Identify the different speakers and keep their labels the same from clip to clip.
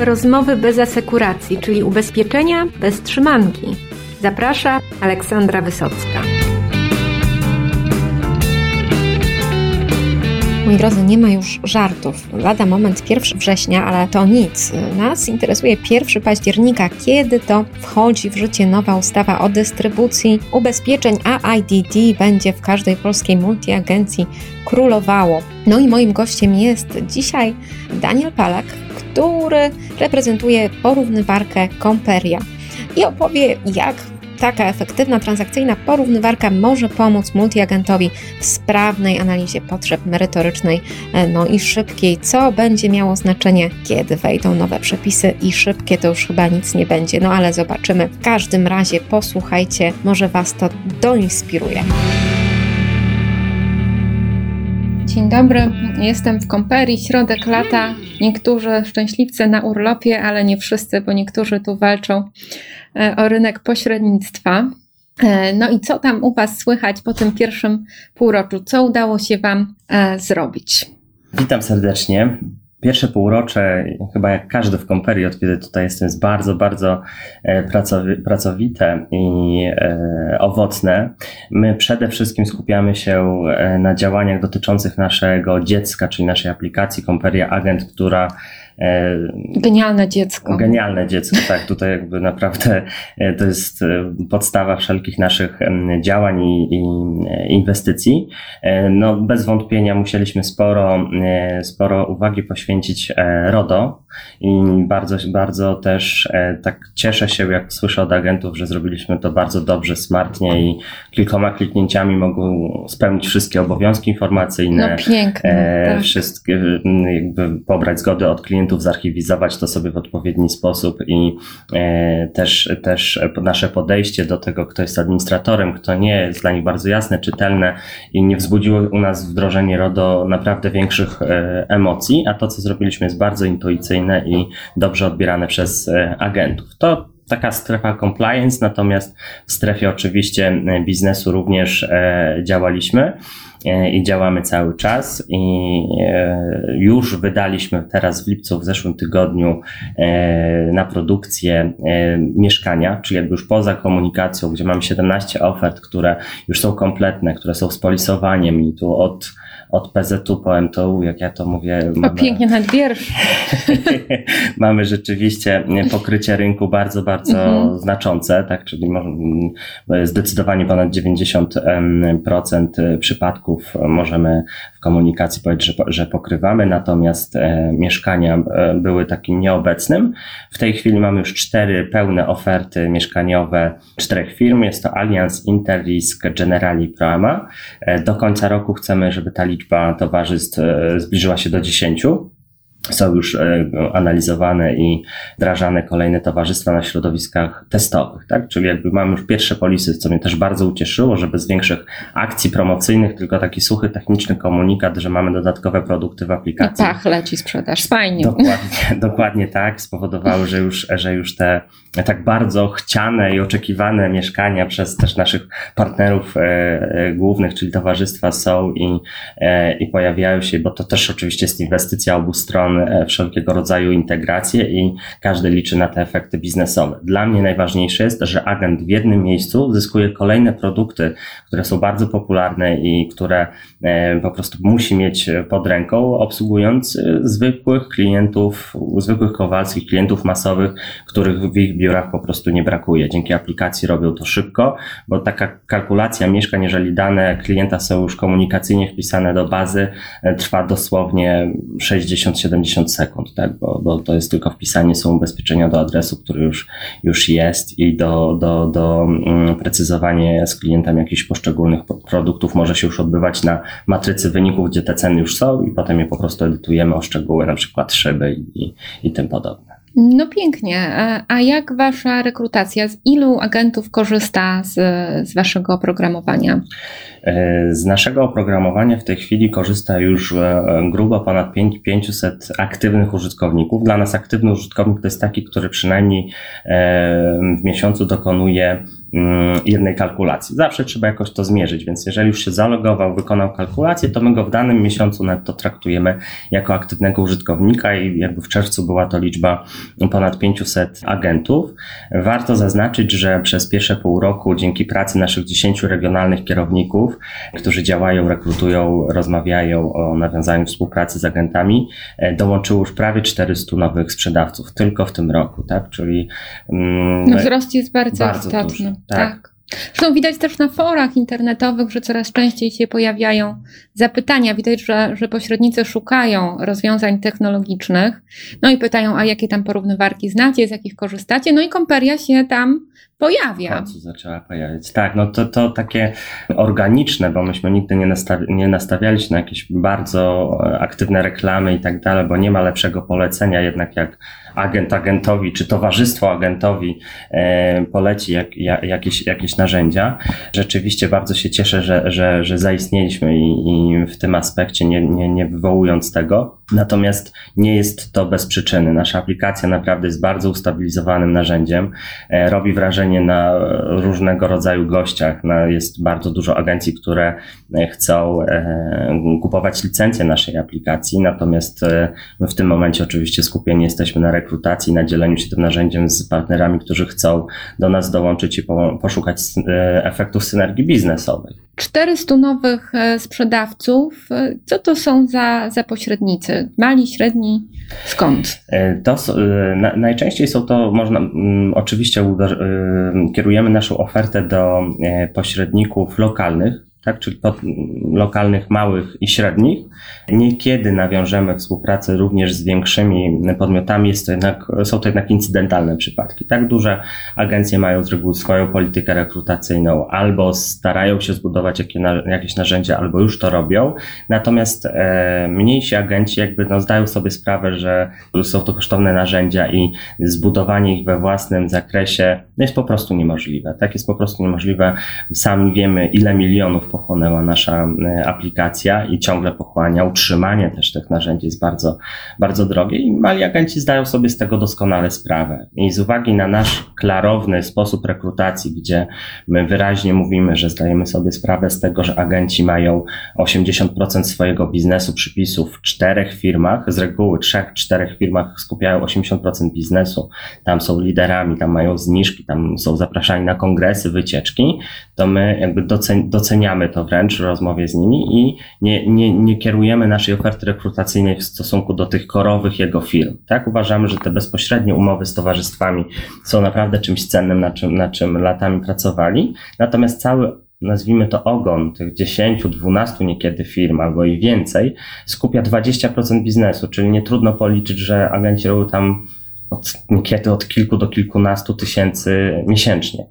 Speaker 1: Rozmowy bez asekuracji, czyli ubezpieczenia bez trzymanki. Zaprasza Aleksandra Wysocka. Moi drodzy, nie ma już żartów. Lada moment 1 września, ale to nic. Nas interesuje 1 października, kiedy to wchodzi w życie nowa ustawa o dystrybucji ubezpieczeń, a IDD będzie w każdej polskiej multiagencji królowało. No i moim gościem jest dzisiaj Daniel Palak, który reprezentuje porównywarkę Comperia i opowie, jak taka efektywna transakcyjna porównywarka może pomóc multiagentowi w sprawnej analizie potrzeb merytorycznej, e, no i szybkiej, co będzie miało znaczenie, kiedy wejdą nowe przepisy i szybkie to już chyba nic nie będzie, no ale zobaczymy. W każdym razie posłuchajcie, może Was to doinspiruje. Dzień dobry, jestem w Komperii, środek lata. Niektórzy szczęśliwcy na urlopie, ale nie wszyscy, bo niektórzy tu walczą e, o rynek pośrednictwa. E, no i co tam u Was słychać po tym pierwszym półroczu? Co udało się Wam e, zrobić?
Speaker 2: Witam serdecznie. Pierwsze półrocze, chyba jak każdy w Komperii, od kiedy tutaj jestem, jest bardzo, bardzo e, pracowite i e, owocne. My przede wszystkim skupiamy się e, na działaniach dotyczących naszego dziecka, czyli naszej aplikacji Komperia Agent, która
Speaker 1: genialne dziecko.
Speaker 2: Genialne dziecko, tak. Tutaj jakby naprawdę e, to jest e, podstawa wszelkich naszych działań i, i inwestycji. No, bez wątpienia musieliśmy sporo, sporo uwagi poświęcić RODO i bardzo, bardzo też tak cieszę się, jak słyszę od agentów, że zrobiliśmy to bardzo dobrze, smartnie i kilkoma kliknięciami mogą spełnić wszystkie obowiązki informacyjne.
Speaker 1: No piękne.
Speaker 2: Tak. Wszystkie, jakby pobrać zgody od klientów dokumentów, zarchiwizować to sobie w odpowiedni sposób i e, też, też nasze podejście do tego, kto jest administratorem, kto nie, jest dla nich bardzo jasne, czytelne i nie wzbudziło u nas wdrożenie RODO naprawdę większych e, emocji, a to, co zrobiliśmy jest bardzo intuicyjne i dobrze odbierane przez e, agentów. To taka strefa compliance, natomiast w strefie oczywiście biznesu również działaliśmy. E, i działamy cały czas i e, już wydaliśmy teraz w lipcu, w zeszłym tygodniu e, na produkcję mieszkania, czyli jakby już poza komunikacją, gdzie mamy 17 ofert, które już są kompletne, które są z polisowaniem i tu od od PZU po MTU, jak ja to mówię.
Speaker 1: O, mamy, pięknie nadbierz.
Speaker 2: mamy rzeczywiście pokrycie rynku bardzo, bardzo mhm. znaczące, tak, czyli zdecydowanie ponad 90% przypadków możemy w komunikacji powiedzieć, że, że pokrywamy, natomiast e, mieszkania e, były takim nieobecnym. W tej chwili mamy już cztery pełne oferty mieszkaniowe czterech firm. Jest to Allianz, Interrisk, Generali Proama. E, do końca roku chcemy, żeby ta liczba towarzystw zbliżyła się do 10 są już e, analizowane i wdrażane kolejne towarzystwa na środowiskach testowych, tak? Czyli jakby mamy już pierwsze polisy, co mnie też bardzo ucieszyło, że bez większych akcji promocyjnych, tylko taki suchy techniczny komunikat, że mamy dodatkowe produkty w aplikacji.
Speaker 1: I tak, leci sprzedaż, fajnie.
Speaker 2: Dokładnie, dokładnie tak, spowodowały, że już, że już te tak bardzo chciane i oczekiwane mieszkania przez też naszych partnerów e, e, głównych, czyli towarzystwa są i, e, i pojawiają się, bo to też oczywiście jest inwestycja obu stron, E, wszelkiego rodzaju integracje i każdy liczy na te efekty biznesowe. Dla mnie najważniejsze jest, że agent w jednym miejscu zyskuje kolejne produkty, które są bardzo popularne i które e, po prostu musi mieć pod ręką, obsługując e, zwykłych klientów, zwykłych kowalskich, klientów masowych, których w ich biurach po prostu nie brakuje. Dzięki aplikacji robią to szybko, bo taka kalkulacja mieszkań, jeżeli dane klienta są już komunikacyjnie wpisane do bazy, trwa dosłownie 60-70 60 sekund, tak? bo, bo to jest tylko wpisanie są ubezpieczenia do adresu, który już, już jest i do, do, do mm, precyzowanie z klientem jakichś poszczególnych produktów może się już odbywać na matrycy wyników, gdzie te ceny już są i potem je po prostu edytujemy o szczegóły, na przykład szyby i, i tym podobne.
Speaker 1: No pięknie. A jak wasza rekrutacja? Z ilu agentów korzysta z, z waszego oprogramowania?
Speaker 2: E, z naszego oprogramowania w tej chwili korzysta już e, grubo ponad 500 aktywnych użytkowników. Dla nas aktywny użytkownik to jest taki, który przynajmniej e, w miesiącu dokonuje jednej kalkulacji. Zawsze trzeba jakoś to zmierzyć, więc jeżeli już się zalogował, wykonał kalkulację, to my go w danym miesiącu to traktujemy jako aktywnego użytkownika i jakby w czerwcu była to liczba ponad 500 agentów. Warto zaznaczyć, że przez pierwsze pół roku dzięki pracy naszych 10 regionalnych kierowników, którzy działają, rekrutują, rozmawiają o nawiązaniu współpracy z agentami, e, dołączyło już prawie 400 nowych sprzedawców tylko w tym roku, tak? Czyli
Speaker 1: mm, no, wzrost jest bardzo, bardzo istotny. Duży, tak. tak. Zresztą widać też na forach internetowych, że coraz częściej się pojawiają zapytania. Widać, że, że pośrednicy szukają rozwiązań technologicznych, no i pytają, a jakie tam porównywarki znacie, z jakich korzystacie, no i Komperia się tam pojawia.
Speaker 2: Co zaczęła pojawiać. Tak, no to, to takie organiczne, bo myśmy nigdy nie, nastawi nie nastawiali się na jakieś bardzo aktywne reklamy i tak dalej, bo nie ma lepszego polecenia jednak jak agent agentowi, czy towarzystwo agentowi e, poleci jak, jak, jakieś, jakieś narzędzia. Rzeczywiście bardzo się cieszę, że, że, że zaistnieliśmy i, i w tym aspekcie, nie, nie, nie wywołując tego. Natomiast nie jest to bez przyczyny. Nasza aplikacja naprawdę jest bardzo ustabilizowanym narzędziem. E, robi wrażenie na różnego rodzaju gościach. Jest bardzo dużo agencji, które e, chcą kupować licencję naszej aplikacji, natomiast my w tym momencie oczywiście skupieni jesteśmy na rekrutacji, na dzieleniu się tym narzędziem z partnerami, którzy chcą do nas dołączyć i poszukać e, efektów synergii biznesowej.
Speaker 1: 400 nowych e, sprzedawców. E, co to są za, za pośrednicy? Mali, średni? Skąd?
Speaker 2: To, na, najczęściej są to, można, mm, oczywiście kierujemy naszą ofertę do pośredników lokalnych, tak, czyli pod, lokalnych, małych i średnich. Niekiedy nawiążemy współpracę również z większymi podmiotami, jest to jednak, są to jednak incydentalne przypadki. Tak duże agencje mają z reguły swoją politykę rekrutacyjną, albo starają się zbudować jakie, jakieś narzędzia, albo już to robią. Natomiast e, mniejsi agenci jakby no, zdają sobie sprawę, że są to kosztowne narzędzia i zbudowanie ich we własnym zakresie jest po prostu niemożliwe. Tak jest po prostu niemożliwe. Sami wiemy, ile milionów pochłonęła nasza e, aplikacja i ciągle pochłania. Utrzymanie też tych narzędzi jest bardzo, bardzo drogie i mali agenci zdają sobie z tego doskonale sprawę. I z uwagi na nasz klarowny sposób rekrutacji, gdzie my wyraźnie mówimy, że zdajemy sobie sprawę z tego, że agenci mają 80% swojego biznesu przypisów w czterech firmach, z reguły trzech, czterech firmach skupiają 80% biznesu, tam są liderami, tam mają zniżki, tam są zapraszani na kongresy, wycieczki, to my jakby doceniamy to wręcz w rozmowie z nimi i nie, nie, nie kierujemy naszej oferty rekrutacyjnej w stosunku do tych korowych jego firm. Tak? Uważamy, że te bezpośrednie umowy z towarzystwami są naprawdę czymś cennym, na czym, na czym latami pracowali. Natomiast cały nazwijmy to ogon tych 10, 12 niekiedy firm albo i więcej, skupia 20% biznesu, czyli nie trudno policzyć, że agenci robią tam od, niekiedy od kilku do kilkunastu tysięcy miesięcznie.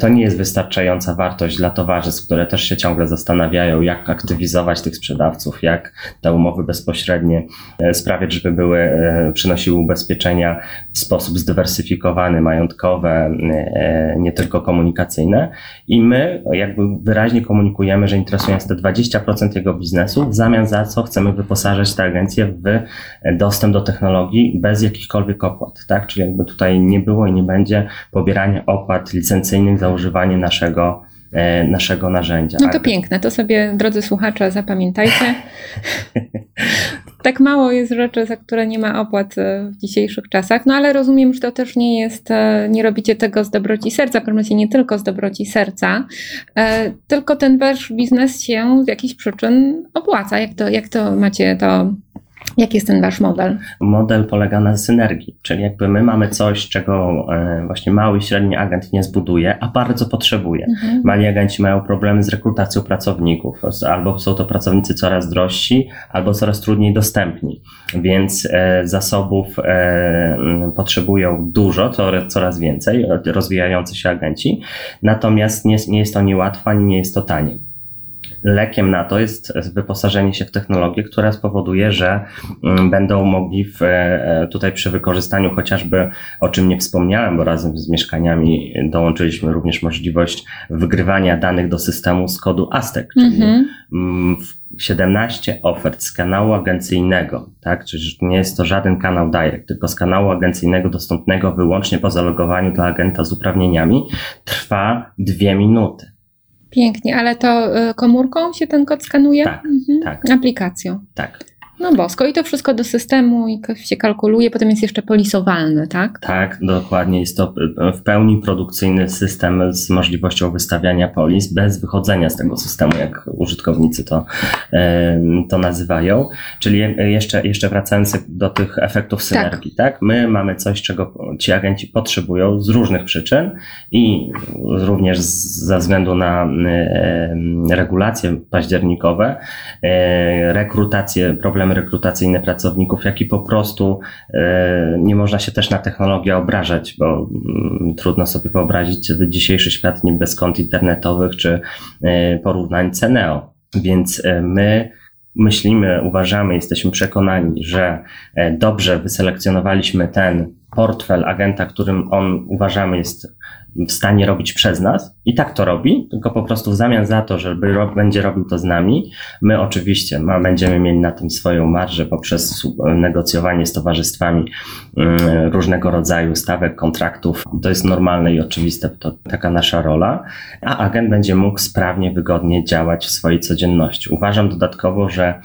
Speaker 2: To nie jest wystarczająca wartość dla towarzystw, które też się ciągle zastanawiają, jak aktywizować tych sprzedawców, jak te umowy bezpośrednie e, sprawiać, żeby były, e, przynosiły ubezpieczenia w sposób zdywersyfikowany, majątkowe, e, nie tylko komunikacyjne. I my jakby wyraźnie komunikujemy, że interesuje nas te 20% jego biznesu, w zamian za co chcemy wyposażać te agencje w dostęp do technologii bez jakichkolwiek opłat tak? Czyli jakby tutaj nie było i nie będzie pobierania opłat licencyjnych za używanie naszego, e, naszego narzędzia.
Speaker 1: No to piękne, to sobie drodzy słuchacze zapamiętajcie. tak mało jest rzeczy, za które nie ma opłat e, w dzisiejszych czasach, no ale rozumiem, że to też nie jest, e, nie robicie tego z dobroci serca, w każdym nie tylko z dobroci serca, tylko ten wasz biznes się z jakichś przyczyn opłaca. Jak to, jak to macie to Jaki jest ten wasz model?
Speaker 2: Model polega na synergii, czyli jakby my mamy coś, czego e, właśnie mały i średni agent nie zbuduje, a bardzo potrzebuje. Mhm. Mali agenci mają problemy z rekrutacją pracowników, albo są to pracownicy coraz drożsi, albo coraz trudniej dostępni, więc e, zasobów e, potrzebują dużo, coraz więcej, rozwijający się agenci, natomiast nie, nie jest to niełatwe ani nie jest to tanie. Lekiem na to jest wyposażenie się w technologię, która spowoduje, że mm, będą mogli w, e, tutaj przy wykorzystaniu chociażby, o czym nie wspomniałem, bo razem z mieszkaniami dołączyliśmy również możliwość wygrywania danych do systemu z kodu ASTEC, czyli mm -hmm. 17 ofert z kanału agencyjnego, tak? Czyli nie jest to żaden kanał direct, tylko z kanału agencyjnego dostępnego wyłącznie po zalogowaniu dla agenta z uprawnieniami, trwa dwie minuty.
Speaker 1: Pięknie, ale to y, komórką się ten kod skanuje?
Speaker 2: Tak, mhm. tak.
Speaker 1: Aplikacją.
Speaker 2: Tak.
Speaker 1: No bosko. I to wszystko do systemu i się kalkuluje, potem jest jeszcze polisowalny, tak?
Speaker 2: Tak, dokładnie. Jest to w pełni produkcyjny system z możliwością wystawiania polis bez wychodzenia z tego systemu, jak użytkownicy to, to nazywają. Czyli jeszcze, jeszcze wracając do tych efektów tak. synergii, tak. tak? My mamy coś, czego ci agenci potrzebują z różnych przyczyn i również ze względu na regulacje październikowe, e, rekrutację, problemy rekrutacyjne pracowników, jak i po prostu e, nie można się też na technologię obrażać, bo mm, trudno sobie wyobrazić dzisiejszy świat nie bez kont internetowych czy e, porównań Ceneo. Więc e, my myślimy, uważamy, jesteśmy przekonani, że dobrze wyselekcjonowaliśmy ten portfel agenta, którym on uważamy jest w stanie robić przez nas i tak to robi, tylko po prostu w zamian za to, żeby będzie robił to z nami, my oczywiście ma, będziemy mieli na tym swoją marżę poprzez negocjowanie z towarzystwami y, różnego rodzaju stawek, kontraktów. To jest normalne i oczywiste, to taka nasza rola, a agent będzie mógł sprawnie, wygodnie działać w swojej codzienności. Uważam dodatkowo, że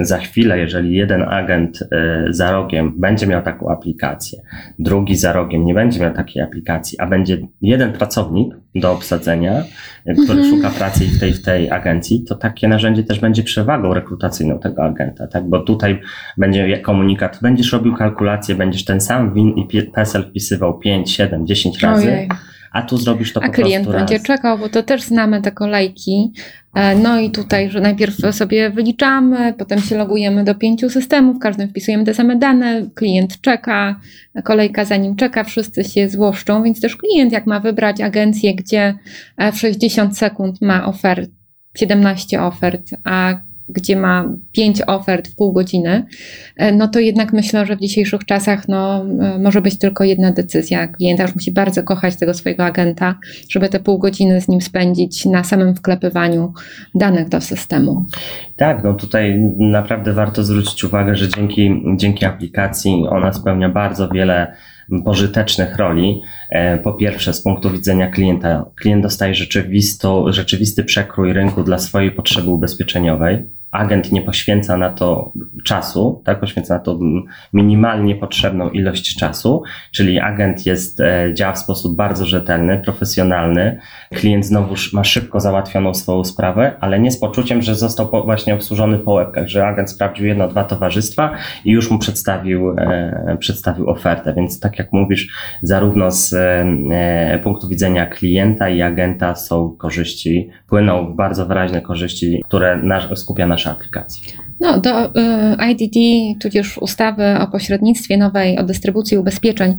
Speaker 2: y, za chwilę, jeżeli jeden agent y, za rogiem będzie miał taką aplikację, drugi za rogiem nie będzie miał takiej aplikacji, a będzie będzie jeden pracownik do obsadzenia, który mhm. szuka pracy w tej, w tej agencji, to takie narzędzie też będzie przewagą rekrutacyjną tego agenta, tak? Bo tutaj będzie komunikat, będziesz robił kalkulację, będziesz ten sam win i PESEL wpisywał 5, 7, 10 razy. Ojej a tu zrobisz to
Speaker 1: a
Speaker 2: po prostu
Speaker 1: A klient będzie czekał, bo to też znamy te kolejki. E, no i tutaj, że najpierw sobie wyliczamy, potem się logujemy do pięciu systemów, w każdym wpisujemy te same dane, klient czeka, kolejka za nim czeka, wszyscy się złoszczą, więc też klient jak ma wybrać agencję, gdzie e, w 60 sekund ma ofert, 17 ofert, a gdzie ma pięć ofert w pół godziny, e, no to jednak myślę, że w dzisiejszych czasach no, e, może być tylko jedna decyzja. Klienta już musi bardzo kochać tego swojego agenta, żeby te pół godziny z nim spędzić na samym wklepywaniu danych do systemu.
Speaker 2: Tak, no tutaj naprawdę warto zwrócić uwagę, że dzięki, dzięki aplikacji ona spełnia bardzo wiele pożytecznych roli. E, po pierwsze, z punktu widzenia klienta, klient dostaje rzeczywisty przekrój rynku dla swojej potrzeby ubezpieczeniowej agent nie poświęca na to czasu, tak, poświęca na to minimalnie potrzebną ilość czasu, czyli agent jest, e, działa w sposób bardzo rzetelny, profesjonalny, klient znowu ma szybko załatwioną swoją sprawę, ale nie z poczuciem, że został po, właśnie obsłużony po łebkach, że agent sprawdził jedno, dwa towarzystwa i już mu przedstawił, e, przedstawił ofertę, więc tak jak mówisz, zarówno z e, punktu widzenia klienta i agenta są korzyści, płyną bardzo wyraźne korzyści, które nasz, skupia nasz nasze aplikacje.
Speaker 1: No, do y, IDD, tudzież ustawy o pośrednictwie nowej, o dystrybucji ubezpieczeń,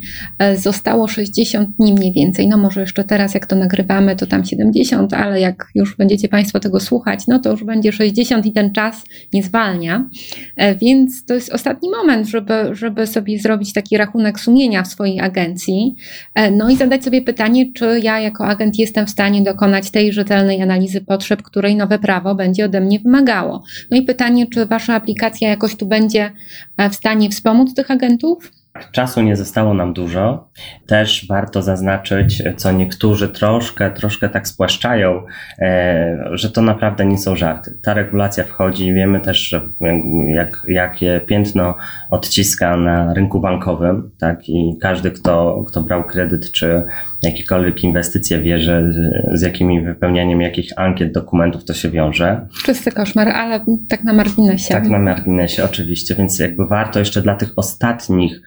Speaker 1: y, zostało 60 dni mniej więcej. No, może jeszcze teraz, jak to nagrywamy, to tam 70, ale jak już będziecie Państwo tego słuchać, no to już będzie 60 i ten czas nie zwalnia. Y, więc to jest ostatni moment, żeby, żeby sobie zrobić taki rachunek sumienia w swojej agencji. No i zadać sobie pytanie, czy ja jako agent jestem w stanie dokonać tej rzetelnej analizy potrzeb, której nowe prawo będzie ode mnie wymagało. No i pytanie, czy Wasza aplikacja jakoś tu będzie e, w stanie wspomóc tych agentów?
Speaker 2: Czasu nie zostało nam dużo. Też warto zaznaczyć, co niektórzy troszkę, troszkę tak spłaszczają, e, że to naprawdę nie są żarty. Ta regulacja wchodzi, wiemy też, że jak, jakie piętno odciska na rynku bankowym, tak, i każdy, kto, kto brał kredyt czy jakiekolwiek inwestycje wie, że z jakimi wypełnianiem jakich ankiet, dokumentów to się wiąże.
Speaker 1: Czysty koszmar, ale tak na marginesie.
Speaker 2: Tak na marginesie, oczywiście, więc jakby warto jeszcze dla tych ostatnich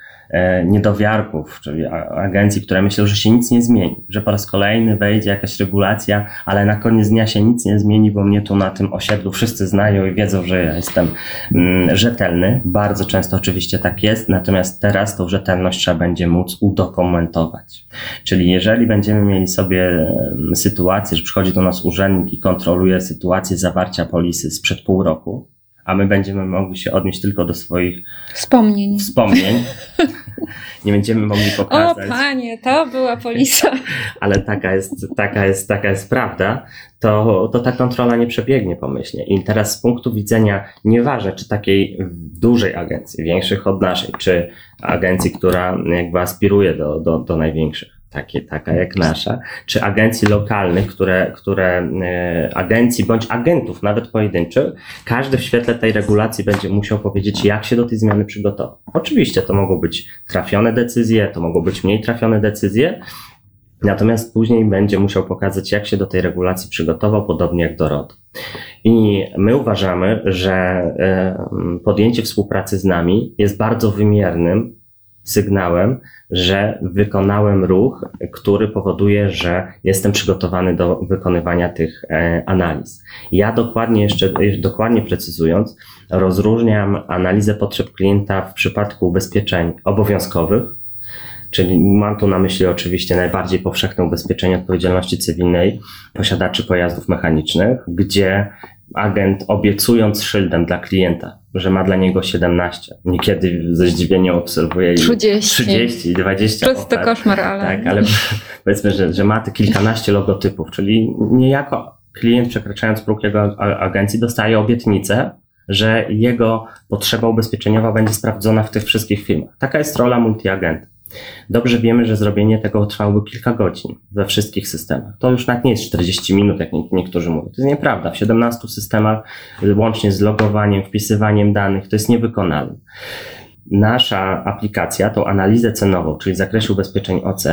Speaker 2: niedowiarków, czyli agencji, które myślą, że się nic nie zmieni, że po raz kolejny wejdzie jakaś regulacja, ale na koniec dnia się nic nie zmieni, bo mnie tu na tym osiedlu wszyscy znają i wiedzą, że ja jestem mm, rzetelny. Bardzo często oczywiście tak jest, natomiast teraz tą rzetelność trzeba będzie móc udokumentować. Czyli jeżeli będziemy mieli sobie sytuację, że przychodzi do nas urzędnik i kontroluje sytuację zawarcia polisy sprzed pół roku, a my będziemy mogli się odnieść tylko do swoich
Speaker 1: wspomnień.
Speaker 2: wspomnień. Nie będziemy mogli pokazać.
Speaker 1: O panie, to była polisa.
Speaker 2: Ale taka jest, taka jest, taka jest prawda, to, to ta kontrola nie przebiegnie pomyślnie. I teraz z punktu widzenia, nieważne czy takiej dużej agencji, większych od naszej, czy agencji, która jakby aspiruje do, do, do największych, takie, taka jak nasza, czy agencji lokalnych, które, które e, agencji bądź agentów, nawet pojedynczych, każdy w świetle tej regulacji będzie musiał powiedzieć, jak się do tej zmiany przygotował. Oczywiście to mogą być trafione decyzje, to mogą być mniej trafione decyzje, Natomiast później będzie musiał pokazać, jak się do tej regulacji przygotował, podobnie jak do RODO. I my uważamy, że e, podjęcie współpracy z nami jest bardzo wymiernym sygnałem, że wykonałem ruch, który powoduje, że jestem przygotowany do wykonywania tych e, analiz. Ja dokładnie jeszcze, dokładnie precyzując, rozróżniam analizę potrzeb klienta w przypadku ubezpieczeń obowiązkowych, czyli mam tu na myśli oczywiście najbardziej powszechne ubezpieczenie odpowiedzialności cywilnej posiadaczy pojazdów mechanicznych, gdzie agent obiecując szyldem dla klienta, że ma dla niego 17. Niekiedy ze zdziwieniem obserwuje
Speaker 1: 30,
Speaker 2: 30 i 20.
Speaker 1: To jest to koszmar, ale...
Speaker 2: Tak, ale powiedzmy, że, że ma te kilkanaście logotypów, czyli niejako klient przekraczając próg jego agencji dostaje obietnicę, że jego potrzeba ubezpieczeniowa będzie sprawdzona w tych wszystkich firmach. Taka jest rola multiagenta. Dobrze wiemy, że zrobienie tego trwałoby kilka godzin we wszystkich systemach. To już nawet nie jest 40 minut, jak niektórzy mówią. To jest nieprawda. W 17 systemach, łącznie z logowaniem, wpisywaniem danych, to jest niewykonalne. Nasza aplikacja, tą analizę cenową, czyli w zakresie ubezpieczeń OC,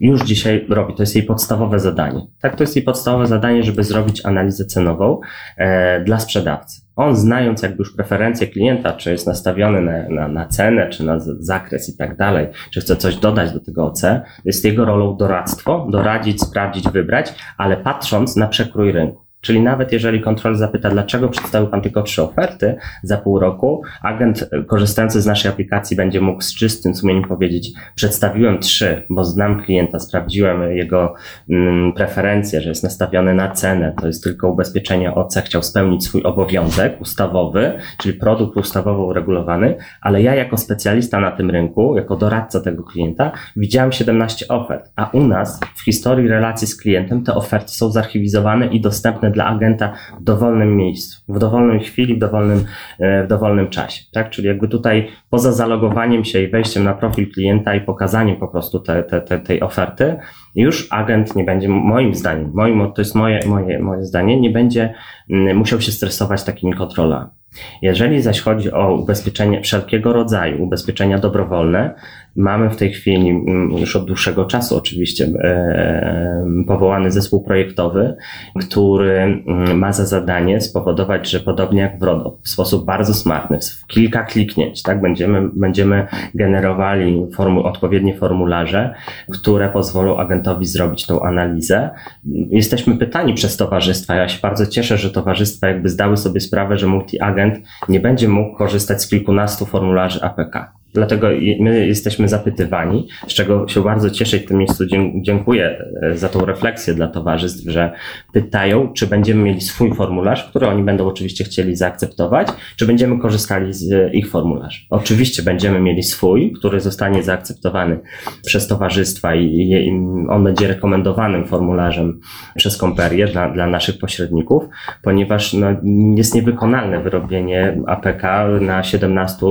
Speaker 2: już dzisiaj robi. To jest jej podstawowe zadanie. Tak, to jest jej podstawowe zadanie, żeby zrobić analizę cenową e, dla sprzedawcy. On znając jakby już preferencje klienta, czy jest nastawiony na, na, na cenę, czy na zakres i tak dalej, czy chce coś dodać do tego OC, jest jego rolą doradztwo, doradzić, sprawdzić, wybrać, ale patrząc na przekrój rynku. Czyli nawet jeżeli kontroler zapyta, dlaczego przedstawił Pan tylko trzy oferty za pół roku, agent e, korzystający z naszej aplikacji będzie mógł z czystym sumieniem powiedzieć, przedstawiłem trzy, bo znam klienta, sprawdziłem jego mm, preferencje, że jest nastawiony na cenę, to jest tylko ubezpieczenie OC, chciał spełnić swój obowiązek ustawowy, czyli produkt ustawowo uregulowany, ale ja jako specjalista na tym rynku, jako doradca tego klienta, widziałem 17 ofert, a u nas w historii relacji z klientem te oferty są zarchiwizowane i dostępne dla agenta w dowolnym miejscu, w dowolnej chwili, w dowolnym, e, w dowolnym czasie. Tak? Czyli jakby tutaj poza zalogowaniem się i wejściem na profil klienta i pokazaniem po prostu te, te, te, tej oferty, już agent nie będzie, moim zdaniem, moim, to jest moje, moje, moje zdanie, nie będzie mm, musiał się stresować takimi kontrolami. Jeżeli zaś chodzi o ubezpieczenie wszelkiego rodzaju, ubezpieczenia dobrowolne, mamy w tej chwili mm, już od dłuższego czasu oczywiście e, powołany zespół projektowy, który mm, ma za zadanie spowodować, że podobnie jak w RODO, w sposób bardzo smartny, w kilka kliknięć, tak, będziemy, będziemy generowali formu, odpowiednie formularze, które pozwolą agentowi zrobić tą analizę. Jesteśmy pytani przez towarzystwa. Ja się bardzo cieszę, że towarzystwa jakby zdały sobie sprawę, że multi-agent nie będzie mógł korzystać z kilkunastu formularzy APK. Dlatego my jesteśmy zapytywani, z czego się bardzo cieszę i w tym miejscu dziękuję e, za tą refleksję dla towarzystw, że pytają, czy będziemy mieli swój formularz, który oni będą oczywiście chcieli zaakceptować, czy będziemy korzystali z ich formularzy. Oczywiście będziemy mieli swój, który zostanie zaakceptowany przez towarzystwa i on będzie rekomendowanym formularzem przez Komperię dla, dla naszych pośredników, ponieważ no, jest niewykonalne wyrobienie APK na 17,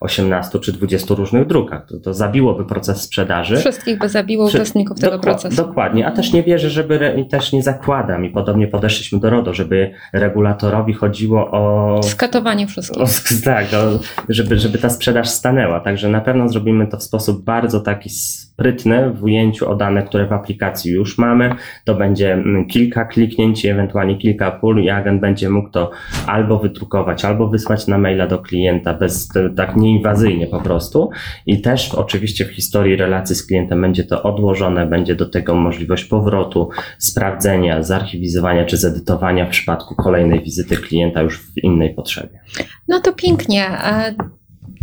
Speaker 2: 18 czy 20 20 różnych drukach. To, to zabiłoby proces sprzedaży.
Speaker 1: Wszystkich by zabiło uczestników tego procesu.
Speaker 2: Dokładnie, a też nie wierzę, żeby, też nie zakładam i podobnie podeszliśmy do RODO, żeby regulatorowi chodziło o...
Speaker 1: Skatowanie wszystkich.
Speaker 2: O, tak, o, żeby, żeby ta sprzedaż stanęła. Także na pewno zrobimy to w sposób bardzo taki sprytny w ujęciu o dane, które w aplikacji już mamy. To będzie mm, kilka kliknięć, ewentualnie kilka pól i agent będzie mógł to albo wydrukować, albo wysłać na maila do klienta bez tak nieinwazyjnie po prostu i też oczywiście w historii relacji z klientem będzie to odłożone, będzie do tego możliwość powrotu, sprawdzenia, zarchiwizowania czy zedytowania w przypadku kolejnej wizyty klienta już w innej potrzebie.
Speaker 1: No to pięknie.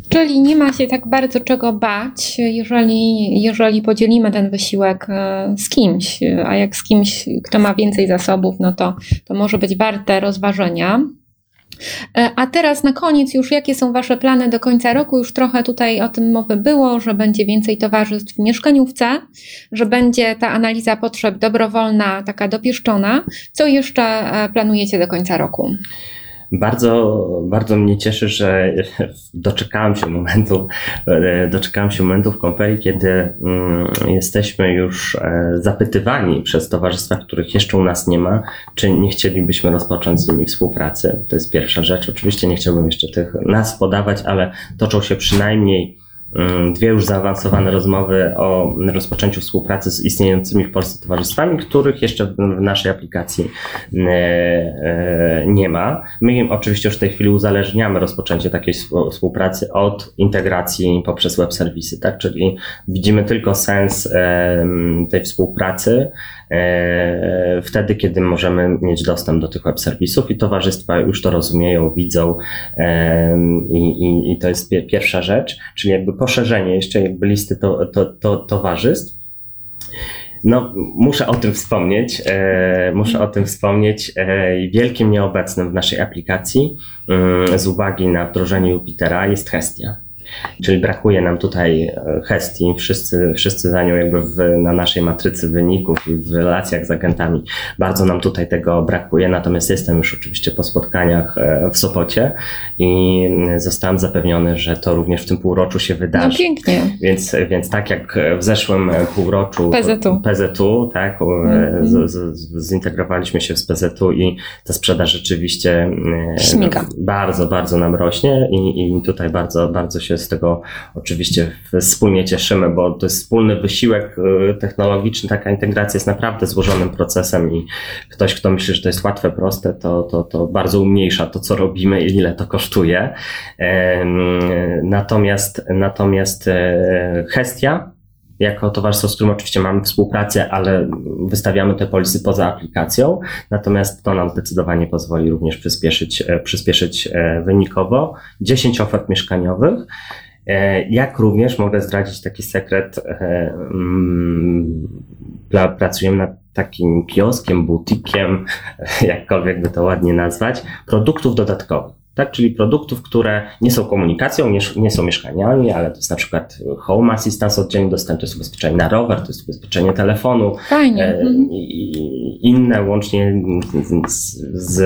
Speaker 1: Czyli nie ma się tak bardzo czego bać, jeżeli, jeżeli podzielimy ten wysiłek e, z kimś, a jak z kimś, kto ma więcej zasobów, no to, to może być warte rozważenia. E, a teraz na koniec już jakie są Wasze plany do końca roku? Już trochę tutaj o tym mowy było, że będzie więcej towarzystw w mieszkaniówce, że będzie ta analiza potrzeb dobrowolna, taka dopieszczona. Co jeszcze e, planujecie do końca roku?
Speaker 2: Bardzo, bardzo mnie cieszy, że doczekałem się momentu, e, doczekałem się momentu w Komperi, kiedy mm, jesteśmy już e, zapytywani przez towarzystwa, których jeszcze u nas nie ma, czy nie chcielibyśmy rozpocząć z nimi współpracy. To jest pierwsza rzecz. Oczywiście nie chciałbym jeszcze tych nas podawać, ale toczą się przynajmniej dwie już zaawansowane rozmowy o rozpoczęciu współpracy z istniejącymi w Polsce towarzystwami, których jeszcze w naszej aplikacji e, e, nie ma. My oczywiście już w tej chwili uzależniamy rozpoczęcie takiej współpracy od integracji poprzez web serwisy, tak? Czyli widzimy tylko sens tej współpracy E, wtedy, kiedy możemy mieć dostęp do tych web serwisów i towarzystwa już to rozumieją, widzą i, i, i to jest pierwsza rzecz, czyli jakby poszerzenie jeszcze jakby listy to, to, to, towarzystw. No, muszę o tym wspomnieć. E, muszę o tym wspomnieć. E, wielkim nieobecnym w naszej aplikacji mm, z uwagi na wdrożenie Jupitera jest Hestia. Czyli brakuje nam tutaj e, Hestii, wszyscy, wszyscy za nią jakby w, na naszej matrycy wyników i w relacjach z agentami. Bardzo nam tutaj tego brakuje, natomiast jestem już oczywiście po spotkaniach e, w Sopocie i zostałem zapewniony, że to również w tym półroczu się wydarzy.
Speaker 1: No pięknie.
Speaker 2: Więc, więc tak jak w zeszłym półroczu
Speaker 1: PZU,
Speaker 2: PZU tak, mm. z, z, zintegrowaliśmy się z PZU i ta sprzedaż rzeczywiście
Speaker 1: e, Śmiga.
Speaker 2: bardzo, bardzo nam rośnie i, i tutaj bardzo, bardzo się z tego oczywiście wspólnie cieszymy, bo to jest wspólny wysiłek y, technologiczny, taka integracja jest naprawdę złożonym procesem i ktoś, kto myśli, że to jest łatwe, proste, to, to, to bardzo umniejsza to, co robimy i ile to kosztuje. Natomiast, natomiast e, Hestia, jako towarzystwo, z którym oczywiście mamy współpracę, ale wystawiamy te polisy poza aplikacją, natomiast to nam zdecydowanie pozwoli również przyspieszyć, e, przyspieszyć e, wynikowo. 10 ofert mieszkaniowych. E, jak również mogę zdradzić taki sekret, mm, pracujemy nad takim kioskiem, butikiem, jakkolwiek by to ładnie nazwać, produktów dodatkowych tak? czyli produktów, które nie są komunikacją, nie, są mieszkaniami, ale to jest na przykład home assistance oddzielnie dostępny, to jest ubezpieczenie na rower, to jest ubezpieczenie telefonu
Speaker 1: Fajnie. E,
Speaker 2: mhm. i, inne łącznie z, z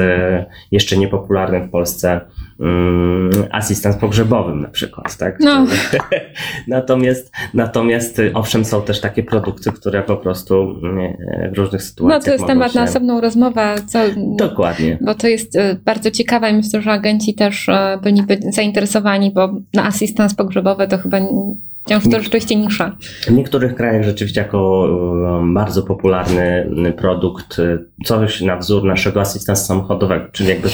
Speaker 2: jeszcze niepopularnym w Polsce um, asystans pogrzebowym na przykład, tak?
Speaker 1: No.
Speaker 2: natomiast, natomiast owszem są też takie produkty, które po prostu w różnych sytuacjach
Speaker 1: No to jest temat się... na osobną rozmowę. Co,
Speaker 2: Dokładnie.
Speaker 1: Bo to jest e, bardzo ciekawe i myślę, że agenci też e, byli zainteresowani, bo na asystans pogrzebowy to chyba Wciąż to rzeczywiście nisza.
Speaker 2: W niektórych krajach rzeczywiście jako e, bardzo popularny produkt, e, coś na wzór naszego asystansa samochodowego, czyli jakby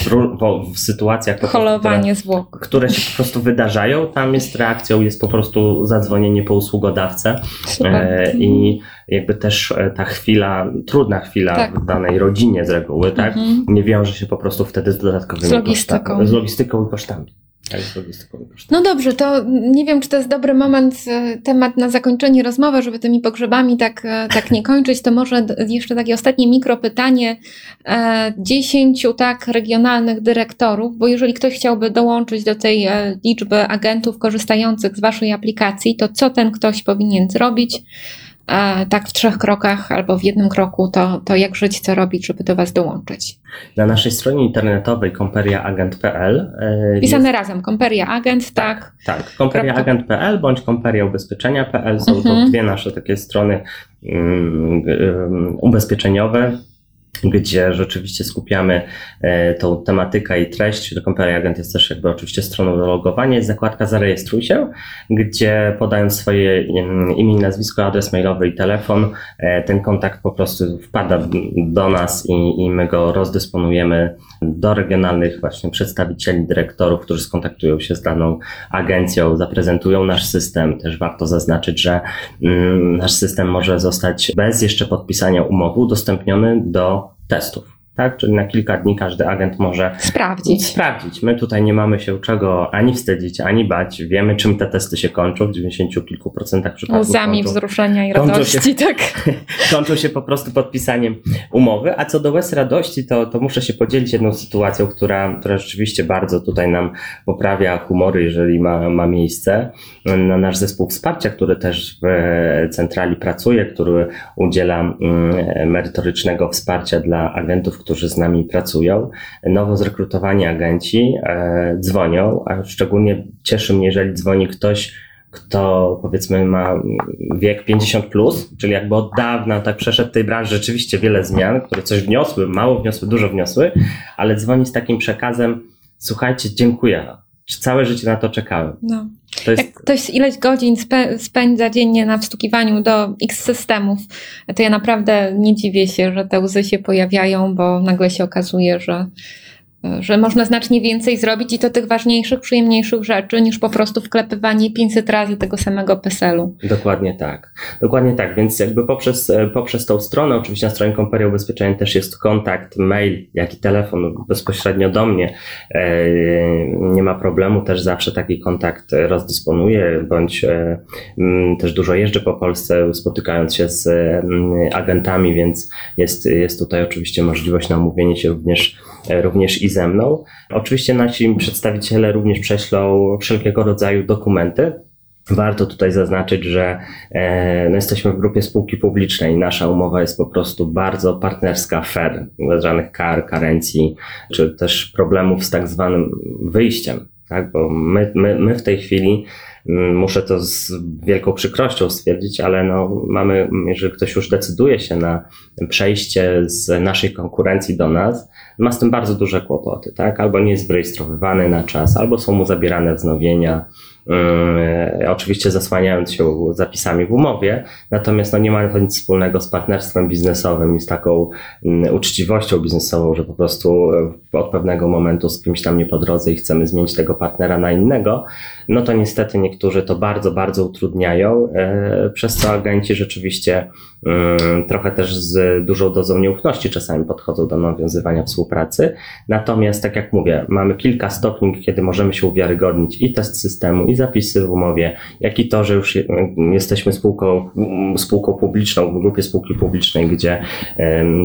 Speaker 2: w, sytuacjach,
Speaker 1: Holowanie zwłok.
Speaker 2: które się po prostu wydarzają, tam jest reakcją, jest po prostu zadzwonienie po usługodawcę e, i jakby też ta chwila, trudna chwila tak. w danej rodzinie z reguły, tak, mhm. nie wiąże się po prostu wtedy z dodatkowymi
Speaker 1: z logistyką.
Speaker 2: kosztami, z logistyką i kosztami.
Speaker 1: No dobrze, to nie wiem, czy to jest dobry moment, e, temat na zakończenie rozmowy, żeby tymi pogrzebami tak, e, tak nie kończyć, to może jeszcze takie ostatnie mikro pytanie. E, dziesięciu tak regionalnych dyrektorów, bo jeżeli ktoś chciałby dołączyć do tej liczby agentów korzystających z Waszej aplikacji, to co ten ktoś powinien zrobić? Tak w trzech krokach albo w jednym kroku, to, to jak żyć, co robić, żeby do Was dołączyć?
Speaker 2: Na naszej stronie internetowej komperiaagent.pl
Speaker 1: e, Pisane jest... razem, komperiaagent, tak?
Speaker 2: Tak, komperiaagent.pl bądź komperiaubezpieczenia.pl są mhm. to dwie nasze takie strony um, um, ubezpieczeniowe gdzie rzeczywiście skupiamy e, tą tematykę i treść. Compare Agent jest też jakby oczywiście stroną do logowania. Jest zakładka Zarejestruj się, gdzie podając swoje imię, nazwisko, adres mailowy i telefon, e, ten kontakt po prostu wpada do nas i, i my go rozdysponujemy do regionalnych właśnie przedstawicieli, dyrektorów, którzy skontaktują się z daną agencją, zaprezentują nasz system. Też warto zaznaczyć, że mm, nasz system może zostać bez jeszcze podpisania umowy udostępniony do testów tak? Czyli na kilka dni każdy agent może
Speaker 1: sprawdzić.
Speaker 2: sprawdzić. My tutaj nie mamy się czego ani wstydzić, ani bać. Wiemy, czym te testy się kończą w 90 kilku procentach przypadków.
Speaker 1: Łzami kończą, wzruszenia i radości, się, tak.
Speaker 2: kończą się po prostu podpisaniem umowy. A co do łez radości, to, to muszę się podzielić jedną sytuacją, która, która rzeczywiście bardzo tutaj nam poprawia humory, jeżeli ma, ma miejsce. Na nasz zespół wsparcia, który też w centrali pracuje, który udziela mm, merytorycznego wsparcia dla agentów, którzy z nami pracują, nowo zrekrutowani agenci e, dzwonią, a szczególnie cieszy mnie, jeżeli dzwoni ktoś, kto powiedzmy ma wiek 50 plus, czyli jakby od dawna tak przeszedł tej branży rzeczywiście wiele zmian, które coś wniosły, mało wniosły, dużo wniosły, ale dzwoni z takim przekazem, słuchajcie, dziękuję, całe życie na to czekałem.
Speaker 1: No. To jest... Jak ktoś ileś godzin spe, spędza dziennie na wstukiwaniu do X systemów, to ja naprawdę nie dziwię się, że te łzy się pojawiają, bo nagle się okazuje, że że można znacznie więcej zrobić i to tych ważniejszych, przyjemniejszych rzeczy niż po prostu wklepywanie 500 razy tego samego PESEL-u.
Speaker 2: Dokładnie tak. Dokładnie tak, więc jakby poprzez, e, poprzez tą stronę, oczywiście na stronie Komperii Ubezpieczeń też jest kontakt, mail, jak i telefon bezpośrednio do mnie. E, nie ma problemu, też zawsze taki kontakt rozdysponuję, bądź e, też dużo jeżdżę po Polsce, spotykając się z agentami, więc jest, jest tutaj oczywiście możliwość na umówienie się również, również i ze mną. Oczywiście nasi przedstawiciele również prześlą wszelkiego rodzaju dokumenty. Warto tutaj zaznaczyć, że e, no jesteśmy w grupie spółki publicznej. Nasza umowa jest po prostu bardzo partnerska, fair, bez żadnych kar, karencji, czy też problemów z tak zwanym wyjściem. Tak? Bo my, my, my w tej chwili mm, muszę to z wielką przykrością stwierdzić, ale no mamy, jeżeli ktoś już decyduje się na przejście z naszej konkurencji do nas, ma z tym bardzo duże kłopoty, tak? Albo nie jest wyrejestrowywany na czas, albo są mu zabierane wznowienia, oczywiście zasłaniając się zapisami w umowie, natomiast no nie ma to nic wspólnego z partnerstwem biznesowym i z taką mm, uczciwością biznesową, że po prostu e, od pewnego momentu z kimś tam nie po drodze i chcemy zmienić tego partnera na innego, no to niestety niektórzy to bardzo, bardzo utrudniają, e, przez co agenci rzeczywiście mm, trochę też z dużą dozą nieufności czasami podchodzą do nawiązywania współpracy. Natomiast, tak jak mówię, mamy kilka stopni, kiedy możemy się uwiarygodnić i test systemu, i zapisy w umowie, jak i to, że już jesteśmy spółką, spółką publiczną, w grupie spółki publicznej, gdzie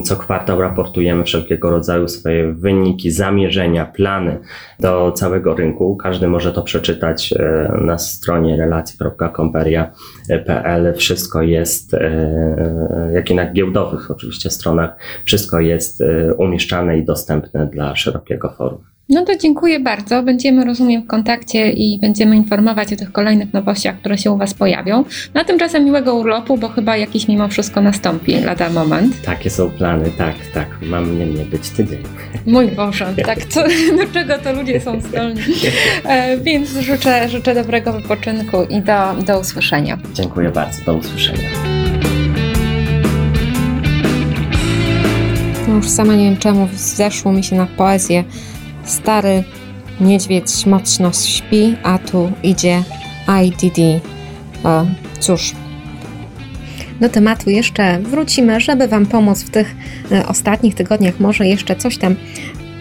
Speaker 2: co kwartał raportujemy wszelkiego rodzaju swoje wyniki, zamierzenia, plany do całego rynku. Każdy może to przeczytać e, na stronie relacji.comperia.pl. Wszystko jest, e, e, jak i na giełdowych oczywiście stronach, wszystko jest umieszczane i dostępne dla szerokiego forum.
Speaker 1: No to dziękuję bardzo. Będziemy, rozumiem, w kontakcie i będziemy informować o tych kolejnych nowościach, które się u Was pojawią. No a tymczasem miłego urlopu, bo chyba jakiś mimo wszystko nastąpi lada moment.
Speaker 2: Takie są plany, tak, tak. Mam nie, nie być tydzień.
Speaker 1: Mój Boże, tak, co, do czego to ludzie są zdolni. E, więc życzę, życzę dobrego wypoczynku i do, do usłyszenia.
Speaker 2: Dziękuję bardzo, do usłyszenia.
Speaker 1: No już sama nie wiem czemu zeszło mi się na poezję Stary niedźwiedź mocno śpi, a tu idzie IDD. O, cóż, do tematu jeszcze wrócimy, żeby Wam pomóc w tych e, ostatnich tygodniach, może jeszcze coś tam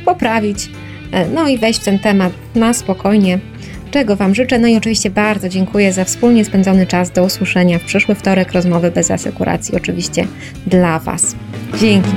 Speaker 1: poprawić, e, no i wejść w ten temat na spokojnie, czego Wam życzę. No i oczywiście bardzo dziękuję za wspólnie spędzony czas. Do usłyszenia w przyszły wtorek. Rozmowy bez asekuracji, oczywiście dla Was. Dzięki.